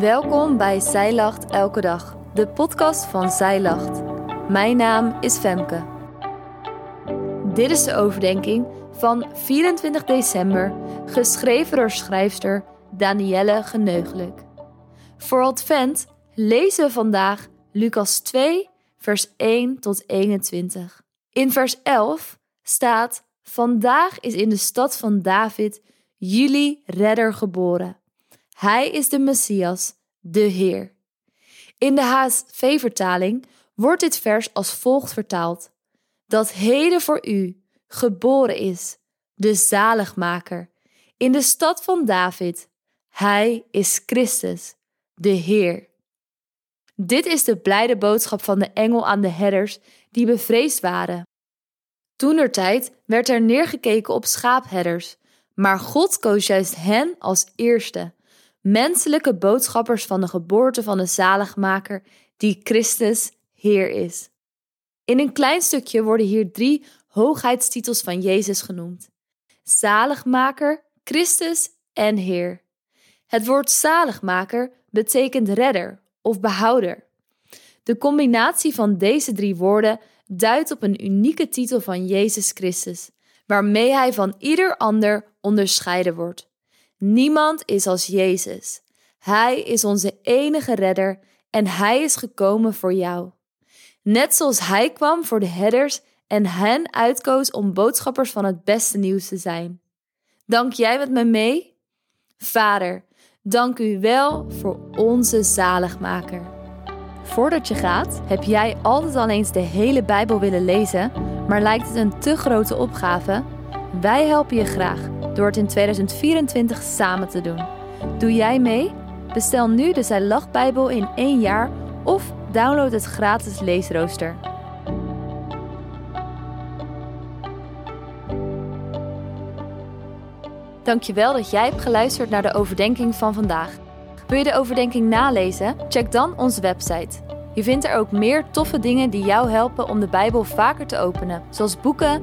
Welkom bij Zij Lacht Elke Dag, de podcast van Zij Lacht. Mijn naam is Femke. Dit is de overdenking van 24 december, geschreven door schrijfster Danielle Geneugelijk. Voor Advent lezen we vandaag Lucas 2, vers 1 tot 21. In vers 11 staat: Vandaag is in de stad van David jullie redder geboren. Hij is de Messias, de Heer. In de HSV-vertaling wordt dit vers als volgt vertaald: Dat heden voor u geboren is, de zaligmaker, in de stad van David. Hij is Christus, de Heer. Dit is de blijde boodschap van de engel aan de herders die bevreesd waren. Toenertijd werd er neergekeken op schaapherders, maar God koos juist hen als eerste, menselijke boodschappers van de geboorte van de zaligmaker, die Christus Heer is. In een klein stukje worden hier drie hoogheidstitels van Jezus genoemd: zaligmaker, Christus en Heer. Het woord zaligmaker betekent redder of behouder. De combinatie van deze drie woorden duidt op een unieke titel van Jezus Christus, waarmee hij van ieder ander onderscheiden wordt. Niemand is als Jezus. Hij is onze enige redder en hij is gekomen voor jou. Net zoals hij kwam voor de herders en hen uitkoos om boodschappers van het beste nieuws te zijn. Dank jij met me mee? Vader, dank u wel voor onze zaligmaker. Voordat je gaat, heb jij altijd al eens de hele Bijbel willen lezen, maar lijkt het een te grote opgave? Wij helpen je graag door het in 2024 samen te doen. Doe jij mee? Bestel nu de Zij Lach Bijbel in één jaar of download het gratis leesrooster. Dankjewel dat jij hebt geluisterd naar de overdenking van vandaag. Wil je de overdenking nalezen? Check dan onze website. Je vindt er ook meer toffe dingen die jou helpen om de Bijbel vaker te openen, zoals boeken,